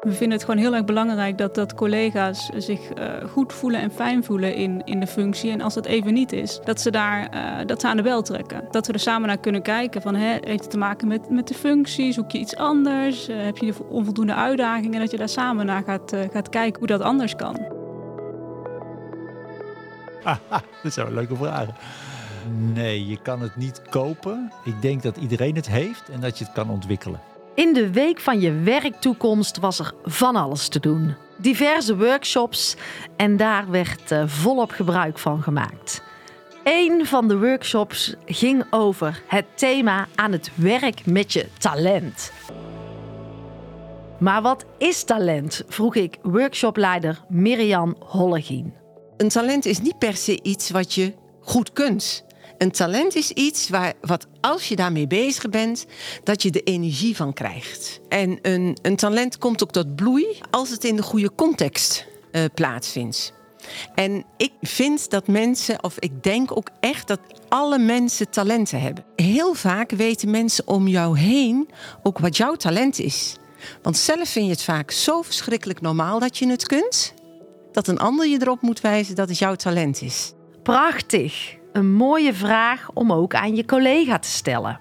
We vinden het gewoon heel erg belangrijk dat, dat collega's zich uh, goed voelen en fijn voelen in, in de functie. En als dat even niet is, dat ze, daar, uh, dat ze aan de bel trekken. Dat we er samen naar kunnen kijken van, hè, heeft het te maken met, met de functie? Zoek je iets anders? Uh, heb je onvoldoende uitdagingen? En dat je daar samen naar gaat, gaat kijken hoe dat anders kan. dat zijn wel leuke vragen. Nee, je kan het niet kopen. Ik denk dat iedereen het heeft en dat je het kan ontwikkelen. In de week van je werktoekomst was er van alles te doen. Diverse workshops en daar werd uh, volop gebruik van gemaakt. Een van de workshops ging over het thema aan het werk met je talent. Maar wat is talent? vroeg ik workshopleider Miriam Hollegien. Een talent is niet per se iets wat je goed kunt. Een talent is iets waar, wat als je daarmee bezig bent, dat je de energie van krijgt. En een, een talent komt ook tot bloei als het in de goede context uh, plaatsvindt. En ik vind dat mensen, of ik denk ook echt dat alle mensen talenten hebben. Heel vaak weten mensen om jou heen ook wat jouw talent is. Want zelf vind je het vaak zo verschrikkelijk normaal dat je het kunt, dat een ander je erop moet wijzen dat het jouw talent is. Prachtig. Een mooie vraag om ook aan je collega te stellen.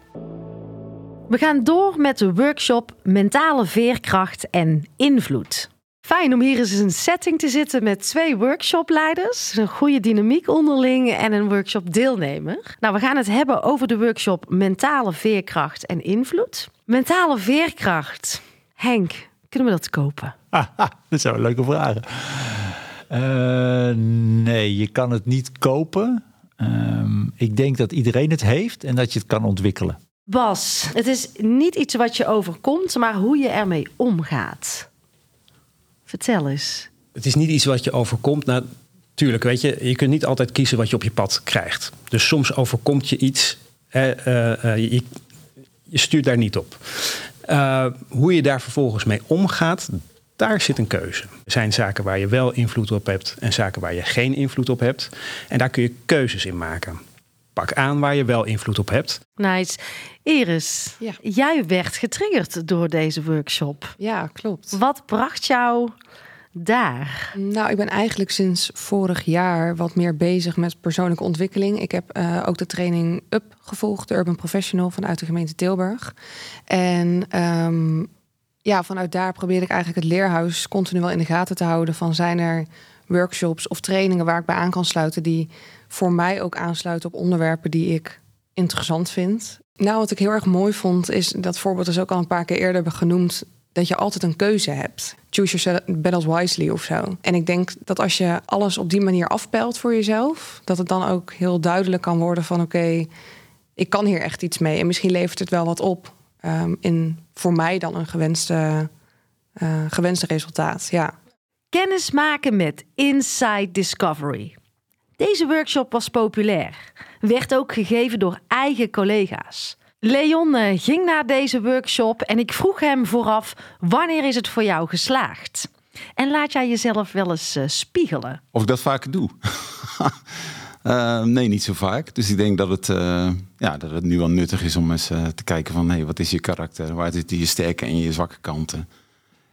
We gaan door met de workshop Mentale Veerkracht en Invloed. Fijn om hier eens in een setting te zitten met twee workshopleiders. Een goede dynamiek onderling en een workshop-deelnemer. Nou, we gaan het hebben over de workshop Mentale Veerkracht en Invloed. Mentale Veerkracht. Henk, kunnen we dat kopen? dat zijn leuke vragen. Uh, nee, je kan het niet kopen. Ehm, ik denk dat iedereen het heeft en dat je het kan ontwikkelen. Bas, het is niet iets wat je overkomt, maar hoe je ermee omgaat. Vertel eens. Het is niet iets wat je overkomt. Nou, tuurlijk, weet je, je kunt niet altijd kiezen wat je op je pad krijgt. Dus soms overkomt je iets. Eh, uh, je, je, stuurt daar niet op. Uh, hoe je daar vervolgens mee omgaat, daar zit een keuze. Er zijn zaken waar je wel invloed op hebt en zaken waar je geen invloed op hebt. En daar kun je keuzes in maken. Pak aan waar je wel invloed op hebt. Nice. Iris, ja. jij werd getriggerd door deze workshop. Ja, klopt. Wat bracht jou daar? Nou, ik ben eigenlijk sinds vorig jaar wat meer bezig met persoonlijke ontwikkeling. Ik heb uh, ook de training UP gevolgd, de Urban Professional vanuit de gemeente Tilburg. En um, ja, vanuit daar probeer ik eigenlijk het leerhuis continu wel in de gaten te houden. Van zijn er workshops of trainingen waar ik bij aan kan sluiten die voor mij ook aansluiten op onderwerpen die ik interessant vind. Nou, wat ik heel erg mooi vond, is dat voorbeeld is ook al een paar keer eerder genoemd. Dat je altijd een keuze hebt. Choose your battles wisely of zo. En ik denk dat als je alles op die manier afpelt voor jezelf, dat het dan ook heel duidelijk kan worden van oké, ik kan hier echt iets mee. En misschien levert het wel wat op um, in voor mij dan een gewenste, uh, gewenste resultaat. Ja. Kennis maken met Inside Discovery. Deze workshop was populair, werd ook gegeven door eigen collega's. Leon uh, ging naar deze workshop en ik vroeg hem vooraf: wanneer is het voor jou geslaagd? En laat jij jezelf wel eens uh, spiegelen? Of ik dat vaker doe? Uh, nee, niet zo vaak. Dus ik denk dat het, uh, ja, dat het nu wel nuttig is om eens uh, te kijken van... Hey, wat is je karakter? Waar zitten je sterke en je zwakke kanten?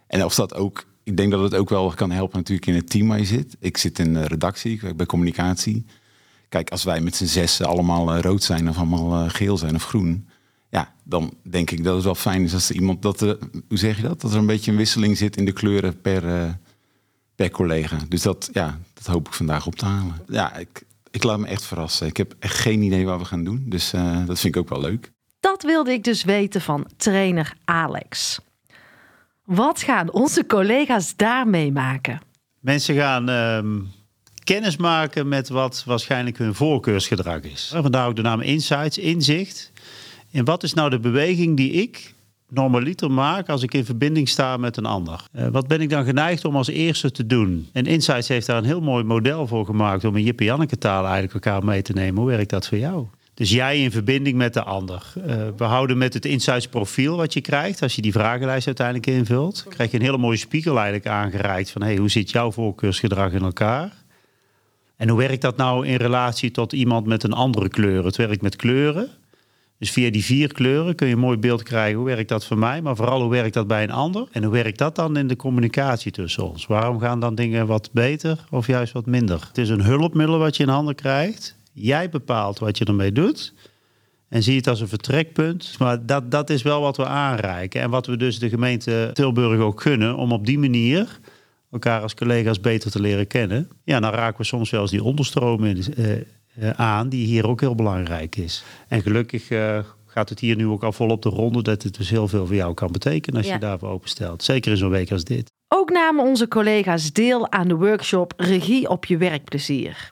En of dat ook... Ik denk dat het ook wel kan helpen natuurlijk in het team waar je zit. Ik zit in de redactie, ik werk bij communicatie. Kijk, als wij met z'n zes allemaal rood zijn of allemaal geel zijn of groen... Ja, dan denk ik dat het wel fijn is als er iemand... Dat er, hoe zeg je dat? Dat er een beetje een wisseling zit in de kleuren per, per collega. Dus dat, ja, dat hoop ik vandaag op te halen. Ja, ik, ik laat me echt verrassen. Ik heb echt geen idee wat we gaan doen. Dus uh, dat vind ik ook wel leuk. Dat wilde ik dus weten van trainer Alex. Wat gaan onze collega's daarmee maken? Mensen gaan uh, kennis maken met wat waarschijnlijk hun voorkeursgedrag is. Vandaar ook de naam Insights, inzicht. En wat is nou de beweging die ik normaliter maak als ik in verbinding sta met een ander. Uh, wat ben ik dan geneigd om als eerste te doen? En Insights heeft daar een heel mooi model voor gemaakt om in Jip Janneke taal eigenlijk elkaar mee te nemen. Hoe werkt dat voor jou? Dus jij in verbinding met de ander. Uh, we houden met het Insights profiel wat je krijgt. Als je die vragenlijst uiteindelijk invult, krijg je een hele mooie spiegel eigenlijk aangereikt van hey, hoe zit jouw voorkeursgedrag in elkaar? En hoe werkt dat nou in relatie tot iemand met een andere kleur? Het werkt met kleuren. Dus via die vier kleuren kun je een mooi beeld krijgen. Hoe werkt dat voor mij? Maar vooral hoe werkt dat bij een ander? En hoe werkt dat dan in de communicatie tussen ons? Waarom gaan dan dingen wat beter of juist wat minder? Het is een hulpmiddel wat je in handen krijgt. Jij bepaalt wat je ermee doet. En zie het als een vertrekpunt. Maar dat, dat is wel wat we aanreiken. En wat we dus de gemeente Tilburg ook gunnen. Om op die manier elkaar als collega's beter te leren kennen. Ja, dan raken we soms wel eens die onderstroom in, eh, eh, aan. Die hier ook heel belangrijk is. En gelukkig eh, gaat het hier nu ook al volop de ronde. Dat het dus heel veel voor jou kan betekenen als Ja. je daarvoor openstelt. Zeker in zo'n week als dit. Ook namen onze collega's deel aan de workshop Regie op je werkplezier.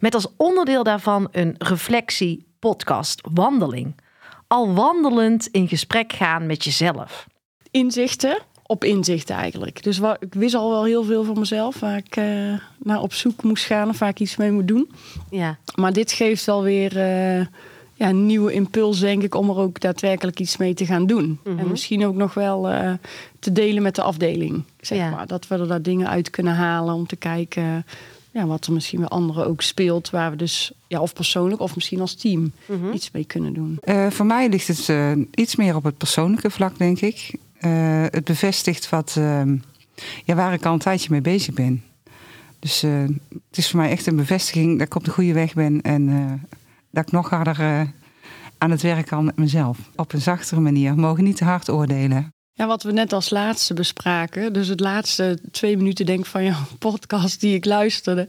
Met als onderdeel daarvan een reflectie-podcast Wandeling. Al wandelend in gesprek gaan met jezelf. inzichten op inzichten eigenlijk. Dus waar, ik wist al wel heel veel van mezelf, waar ik eh, naar op zoek moest gaan of waar ik iets mee moet doen. Ja, Maar dit geeft wel weer eh, ja, een nieuwe impuls, denk ik, om er ook daadwerkelijk iets mee te gaan doen. Mhm. En misschien ook nog wel eh, te delen met de afdeling. Zeg Ja. maar. Dat we er daar dingen uit kunnen halen om te kijken ja, wat er misschien bij anderen ook speelt. Waar we dus, ja, of persoonlijk of misschien als team, Mhm. iets mee kunnen doen. Eh, voor mij ligt het eh, iets meer op het persoonlijke vlak, denk ik. Eh, het bevestigt wat, ehm, ja, waar ik al een tijdje mee bezig ben. Dus eh, het is voor mij echt een bevestiging dat ik op de goede weg ben en eh, dat ik nog harder aan het werk kan met mezelf. Op een zachtere manier. We mogen niet te hard oordelen. Ja, wat we net als laatste bespraken. Dus het laatste twee minuten denk van jouw podcast die ik luisterde.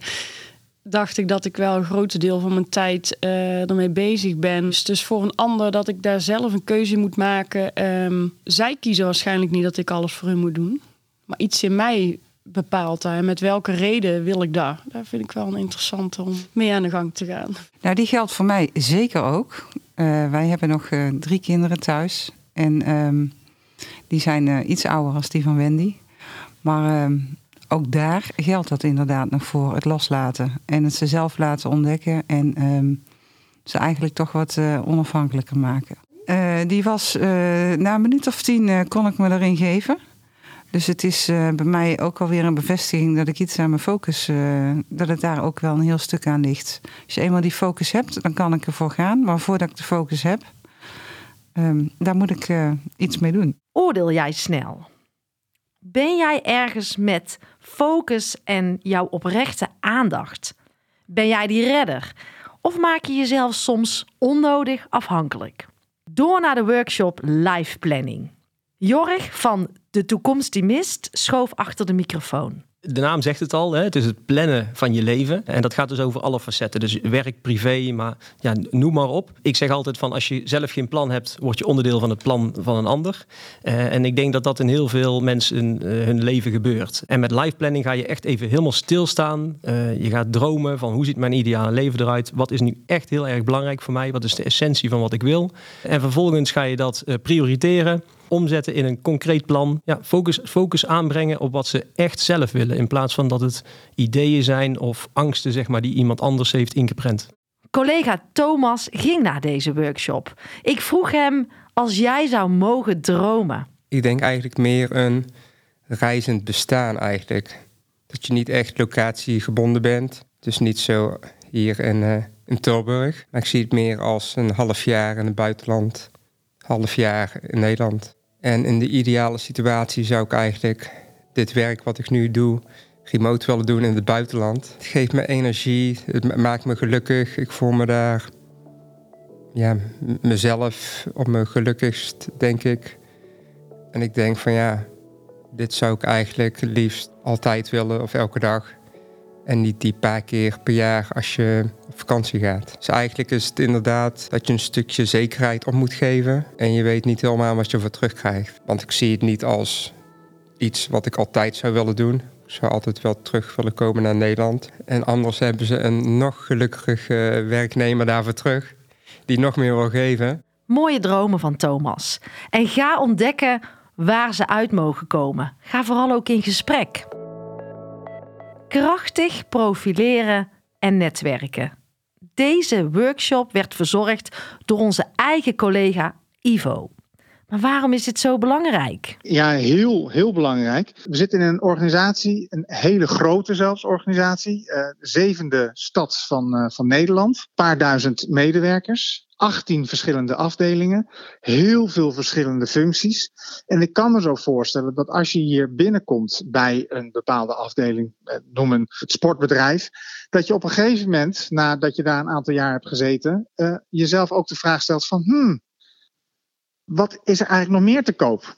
Dacht ik dat ik wel een groot deel van mijn tijd eh, ermee bezig ben. Dus, dus voor een ander dat ik daar zelf een keuze moet maken. Ehm, zij kiezen waarschijnlijk niet dat ik alles voor hun moet doen. Maar iets in mij bepaalt daar. En met welke reden wil ik daar? Daar vind ik wel een interessante om mee aan de gang te gaan. Nou, die geldt voor mij zeker ook. Eh, wij hebben nog eh, drie kinderen thuis. En ehm, die zijn iets ouder als die van Wendy. Maar ehm, ook daar geldt dat inderdaad nog voor het loslaten. En het ze zelf laten ontdekken. En ehm, ze eigenlijk toch wat eh, onafhankelijker maken. Eh, die was, eh, na een minuut of tien kon ik me erin geven. Dus het is bij mij ook alweer een bevestiging dat ik iets aan mijn focus, dat het daar ook wel een heel stuk aan ligt. Als je eenmaal die focus hebt, dan kan ik ervoor gaan. Maar voordat ik de focus heb, ehm, daar moet ik iets mee doen. Oordeel jij snel? Ben jij ergens met focus en jouw oprechte aandacht? Ben jij die redder? Of maak je jezelf soms onnodig afhankelijk? Door naar de workshop Life Planning. Jorg van De Toekomst die Mist schoof achter de microfoon. De naam zegt het al, hè? het is het plannen van je leven. En dat gaat dus over alle facetten. Dus werk, privé, maar ja, noem maar op. Ik zeg altijd van als je zelf geen plan hebt, word je onderdeel van het plan van een ander. Eh, en ik denk dat dat in heel veel mensen eh, hun leven gebeurt. En met life planning ga je echt even helemaal stilstaan. Eh, je gaat dromen van hoe ziet mijn ideale leven eruit? Wat is nu echt heel erg belangrijk voor mij? Wat is de essentie van wat ik wil? En vervolgens ga je dat prioriteren omzetten in een concreet plan. Ja, focus, focus aanbrengen op wat ze echt zelf willen. In plaats van dat het ideeën zijn of angsten zeg maar, die iemand anders heeft ingeprent. Collega Thomas ging naar deze workshop. Ik vroeg hem als jij zou mogen dromen. Ik denk eigenlijk meer een reizend bestaan eigenlijk. Dat je niet echt locatiegebonden bent. Dus niet zo hier in, eh, in Tilburg. Maar ik zie het meer als een half jaar in het buitenland. Half jaar in Nederland. En in de ideale situatie zou ik eigenlijk dit werk wat ik nu doe... remote willen doen in het buitenland. Het geeft me energie, het ma- maakt me gelukkig. Ik voel me daar ja, mezelf op mijn gelukkigst, denk ik. En ik denk van ja, dit zou ik eigenlijk liefst altijd willen of elke dag. En niet die paar keer per jaar als je vakantie gaat. Dus eigenlijk is het inderdaad dat je een stukje zekerheid op moet geven. En je weet niet helemaal wat je voor terugkrijgt. Want ik zie het niet als iets wat ik altijd zou willen doen. Ik zou altijd wel terug willen komen naar Nederland. En anders hebben ze een nog gelukkiger werknemer daarvoor terug. Die nog meer wil geven. Mooie dromen van Thomas. En ga ontdekken waar ze uit mogen komen. Ga vooral ook in gesprek. Krachtig profileren en netwerken. Deze workshop werd verzorgd door onze eigen collega Ivo. Maar waarom is dit zo belangrijk? Ja, heel, heel belangrijk. We zitten in een organisatie, een hele grote zelfs organisatie. eh, de zevende stad van, eh, van Nederland. Een paar duizend medewerkers. 18 verschillende afdelingen, heel veel verschillende functies. En ik kan me zo voorstellen dat als je hier binnenkomt bij een bepaalde afdeling, eh, noem een sportbedrijf, dat je op een gegeven moment, nadat je daar een aantal jaar hebt gezeten, uh, jezelf ook de vraag stelt van, hmm, wat is er eigenlijk nog meer te koop?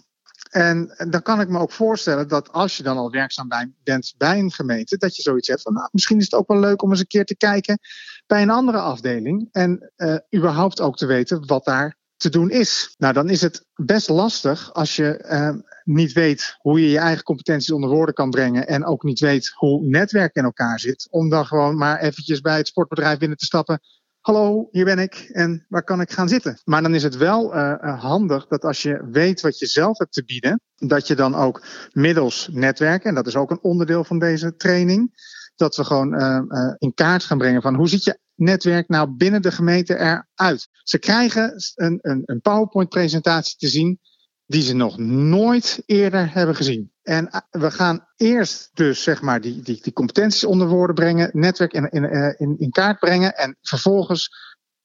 En dan kan ik me ook voorstellen dat als je dan al werkzaam bent bij een gemeente, dat je zoiets hebt van, nou, misschien is het ook wel leuk om eens een keer te kijken bij een andere afdeling en uh, überhaupt ook te weten wat daar te doen is. Nou, dan is het best lastig als je uh, niet weet hoe je je eigen competenties onder woorden kan brengen en ook niet weet hoe netwerk in elkaar zit, om dan gewoon maar eventjes bij het sportbedrijf binnen te stappen hallo, hier ben ik en waar kan ik gaan zitten? Maar dan is het wel uh, handig dat als je weet wat je zelf hebt te bieden, dat je dan ook middels netwerken, en dat is ook een onderdeel van deze training, dat we gewoon uh, in kaart gaan brengen van hoe ziet je netwerk nou binnen de gemeente eruit. Ze krijgen een, een, een PowerPoint-presentatie te zien die ze nog nooit eerder hebben gezien. En eh, we gaan eerst dus zeg maar die, die, die competenties onder woorden brengen, netwerk in, in, eh, in, in kaart brengen en vervolgens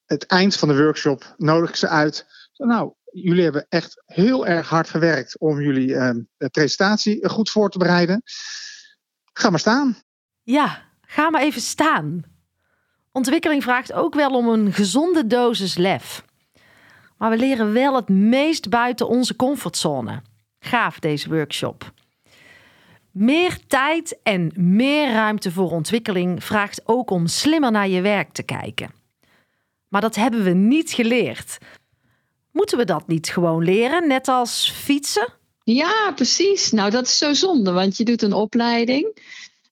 het eind van de workshop nodig ze uit. Nou, jullie hebben echt heel erg hard gewerkt om jullie uh, presentatie goed voor te bereiden. Ga maar staan. Ja, ga maar even staan. Ontwikkeling vraagt ook wel om een gezonde dosis lef. Maar we leren wel het meest buiten onze comfortzone. Gaaf deze workshop. Meer tijd en meer ruimte voor ontwikkeling vraagt ook om slimmer naar je werk te kijken. Maar dat hebben we niet geleerd. Moeten we dat niet gewoon leren, net als fietsen? Ja, precies. Nou, dat is zo zonde, want je doet een opleiding.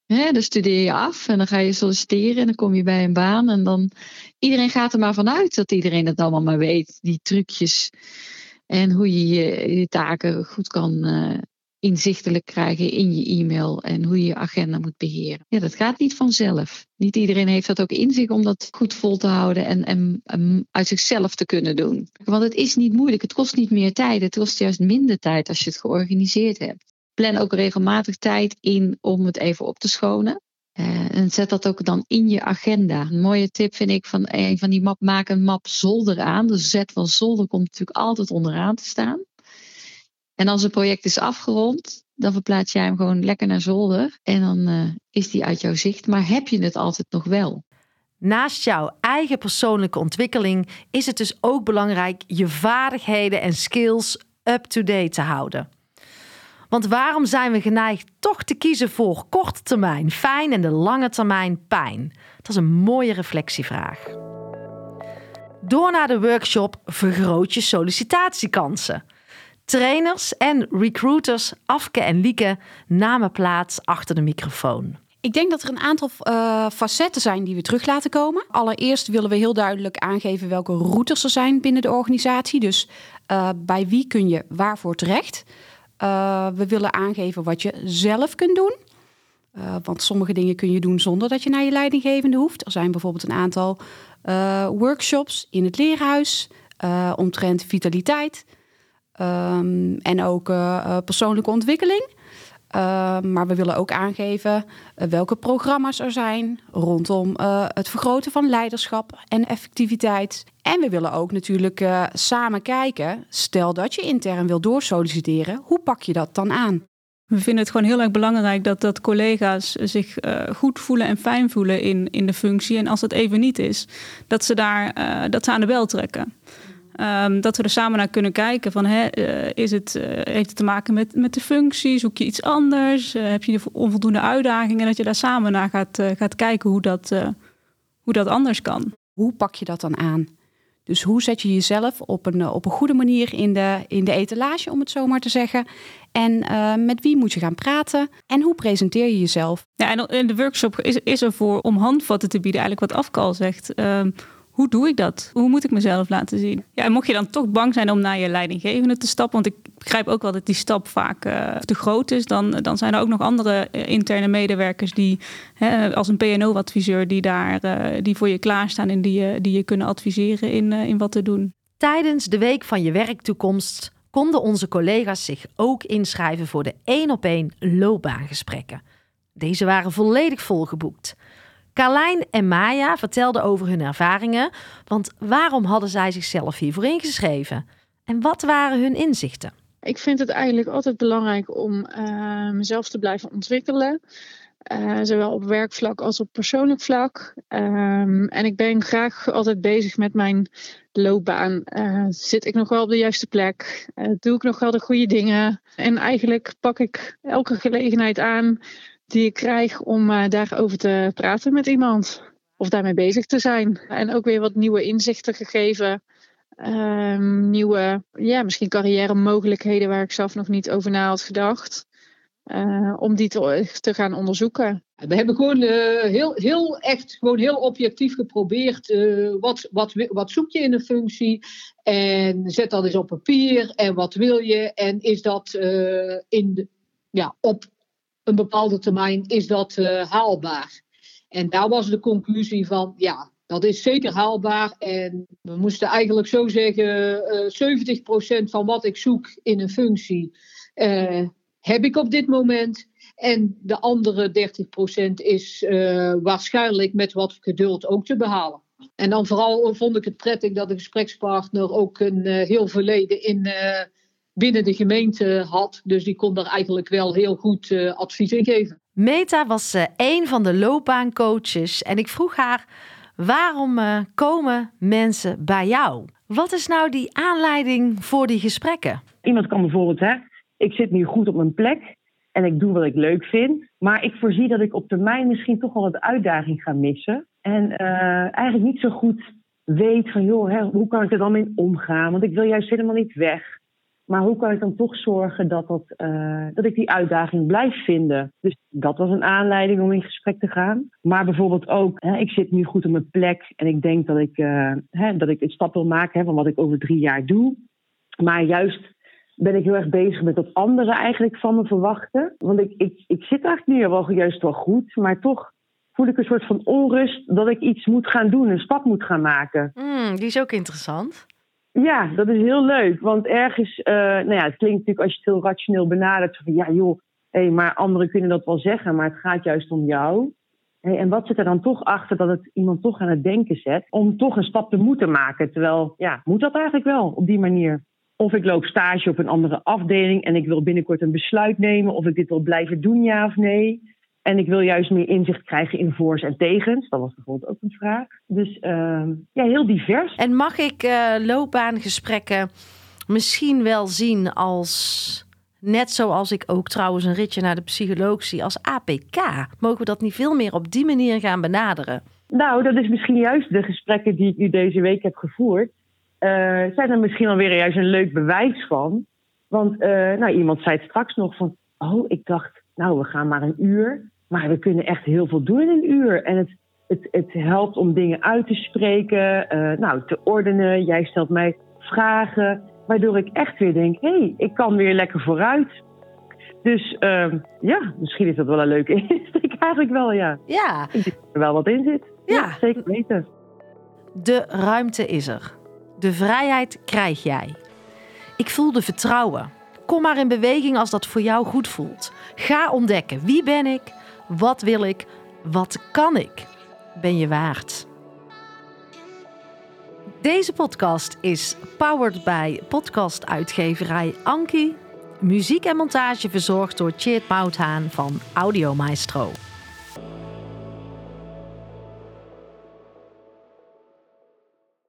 Hè, dan studeer je af en dan ga je solliciteren en dan kom je bij een baan. En dan iedereen gaat er maar vanuit dat iedereen het allemaal maar weet, die trucjes. En hoe je je, je taken goed kan uh, inzichtelijk krijgen in je e-mail en hoe je je agenda moet beheren. Ja, dat gaat niet vanzelf. Niet iedereen heeft dat ook in zich om dat goed vol te houden en, en, uit zichzelf te kunnen doen. Want het is niet moeilijk, het kost niet meer tijd, het kost juist minder tijd als je het georganiseerd hebt. Plan ook regelmatig tijd in om het even op te schonen. Uh, en zet dat ook dan in je agenda. Een mooie tip vind ik van een van die map, maak een map zolder aan. De Z van zolder komt natuurlijk altijd onderaan te staan. En als een project is afgerond, dan verplaats jij hem gewoon lekker naar zolder. En dan uh, is die uit jouw zicht. Maar heb je het altijd nog wel? Naast jouw eigen persoonlijke ontwikkeling is het dus ook belangrijk je vaardigheden en skills up-to-date te houden. Want waarom zijn we geneigd toch te kiezen voor korte termijn fijn en de lange termijn pijn? Dat is een mooie reflectievraag. Door naar de workshop Vergroot je sollicitatiekansen. Trainers en recruiters Afke en Lieke namen plaats achter de microfoon. Ik denk dat er een aantal uh, facetten zijn die we terug laten komen. Allereerst willen we heel duidelijk aangeven welke routers er zijn binnen de organisatie. Dus uh, bij wie kun je waarvoor terecht. Uh, we willen aangeven wat je zelf kunt doen. Want sommige dingen kun je doen zonder dat je naar je leidinggevende hoeft. Er zijn bijvoorbeeld een aantal workshops in het leerhuis omtrent vitaliteit um, en ook persoonlijke ontwikkeling. Uh, maar we willen ook aangeven uh, welke programma's er zijn rondom het vergroten van leiderschap en effectiviteit. En we willen ook natuurlijk samen kijken, stel dat je intern wil doorsolliciteren, hoe pak je dat dan aan? We vinden het gewoon heel erg belangrijk dat, dat collega's zich goed voelen en fijn voelen in, in de functie. En als dat even niet is, dat ze daar dat ze aan de bel trekken. Um, dat we er samen naar kunnen kijken van hè, uh, is het, uh, heeft het te maken met, met de functie? Zoek je iets anders? Uh, heb je onvoldoende uitdagingen? En dat je daar samen naar gaat, gaat kijken hoe dat, hoe dat anders kan. Hoe pak je dat dan aan? Dus hoe zet je jezelf op een, op een goede manier in de, in de etalage, om het zo maar te zeggen? En met wie moet je gaan praten? En hoe presenteer je jezelf? Ja, en de workshop is, is er voor om handvatten te bieden, eigenlijk wat Afkal zegt. Ehm, hoe doe ik dat? Hoe moet ik mezelf laten zien? Ja, en mocht je dan toch bang zijn om naar je leidinggevende te stappen, want ik begrijp ook wel dat die stap vaak uh, te groot is, dan, dan zijn er ook nog andere uh, interne medewerkers die, hè, als een PNO-adviseur, die daar uh, die voor je klaarstaan en die, die je kunnen adviseren in, in wat te doen. Tijdens de week van je werktoekomst konden onze collega's zich ook inschrijven voor de één op één loopbaangesprekken. Deze waren volledig volgeboekt. Carlijn en Maya vertelden over hun ervaringen, want waarom hadden zij zichzelf hiervoor ingeschreven? En wat waren hun inzichten? Ik vind het eigenlijk altijd belangrijk om uh, mezelf te blijven ontwikkelen. Uh, zowel op werkvlak als op persoonlijk vlak. Um, en ik ben graag altijd bezig met mijn loopbaan. Uh, zit ik nog wel op de juiste plek? doe ik nog wel de goede dingen? En eigenlijk pak ik elke gelegenheid aan die ik krijg om daarover te praten met iemand. Of daarmee bezig te zijn. En ook weer wat nieuwe inzichten gegeven. Um, nieuwe, ja, misschien carrière mogelijkheden waar ik zelf nog niet over na had gedacht. Uh, om die te, gaan onderzoeken. We hebben gewoon uh, heel, heel echt, gewoon heel objectief geprobeerd. Uh, wat, wat, wat zoek je in een functie? En zet dat eens op papier. En wat wil je? En is dat in ja, op een bepaalde termijn is dat haalbaar? En daar was de conclusie van, ja, dat is zeker haalbaar. En we moesten eigenlijk zo zeggen: uh, 70% van wat ik zoek in een functie uh, heb ik op dit moment. En de andere 30% is waarschijnlijk met wat geduld ook te behalen. En dan vooral vond ik het prettig dat de gesprekspartner ook een heel verleden in binnen de gemeente had. Dus die kon daar eigenlijk wel heel goed advies in geven. Meta was een van de loopbaancoaches en ik vroeg haar Waarom uh, komen mensen bij jou? Wat is nou die aanleiding voor die gesprekken? Iemand kan bijvoorbeeld, hè, ik zit nu goed op mijn plek en ik doe wat ik leuk vind. Maar ik voorzie dat ik op termijn misschien toch wel wat uitdaging ga missen. En uh, eigenlijk niet zo goed weet van, joh, hè, hoe kan ik er dan mee omgaan? Want ik wil juist helemaal niet weg. Maar hoe kan ik dan toch zorgen dat, dat, uh, dat ik die uitdaging blijf vinden? Dus dat was een aanleiding om in gesprek te gaan. Maar bijvoorbeeld ook, hè, ik zit nu goed op mijn plek en ik denk dat ik, uh, hè, dat ik een stap wil maken hè, van wat ik over drie jaar doe. Maar juist ben ik heel erg bezig met wat anderen eigenlijk van me verwachten. Want ik, ik, ik zit eigenlijk nu wel juist wel goed, maar toch voel ik een soort van onrust dat ik iets moet gaan doen, een stap moet gaan maken. Mm, die is ook interessant. Ja, dat is heel leuk. Want ergens, uh, nou ja, het klinkt natuurlijk als je het heel rationeel benadert. Van ja, joh, hey, maar anderen kunnen dat wel zeggen, maar het gaat juist om jou. Hey, en wat zit er dan toch achter dat het iemand toch aan het denken zet om toch een stap te moeten maken? Terwijl, ja, moet dat eigenlijk wel op die manier? Of ik loop stage op een andere afdeling en ik wil binnenkort een besluit nemen of ik dit wil blijven doen, ja of nee. En ik wil juist meer inzicht krijgen in voor's en tegens. Dat was bijvoorbeeld ook een vraag. Dus uh, ja, heel divers. En mag ik uh, loopbaangesprekken misschien wel zien als... Net zoals ik ook trouwens een ritje naar de psycholoog zie als APK. Mogen we dat niet veel meer op die manier gaan benaderen? Nou, dat is misschien juist de gesprekken die ik nu deze week heb gevoerd. Uh, zijn er misschien alweer juist een leuk bewijs van. Want uh, nou, iemand zei het straks nog van... Oh, ik dacht, nou, we gaan maar een uur. Maar we kunnen echt heel veel doen in een uur. En het, het, het helpt om dingen uit te spreken, uh, nou, te ordenen. Jij stelt mij vragen, waardoor ik echt weer denk: hé, hey, ik kan weer lekker vooruit. Dus uh, ja, misschien is dat wel een leuke insteek eigenlijk wel, ja. Ja. Ik denk er wel wat in zit. Ja. ja, zeker weten. De ruimte is er. De vrijheid krijg jij. Ik voelde vertrouwen. Kom maar in beweging als dat voor jou goed voelt. Ga ontdekken wie ben ik, wat wil ik? Wat kan ik? Ben je waard? Deze podcast is powered bij podcastuitgeverij Anki. Muziek en montage verzorgd door Tjeerd Mouthaan van Audio Maestro.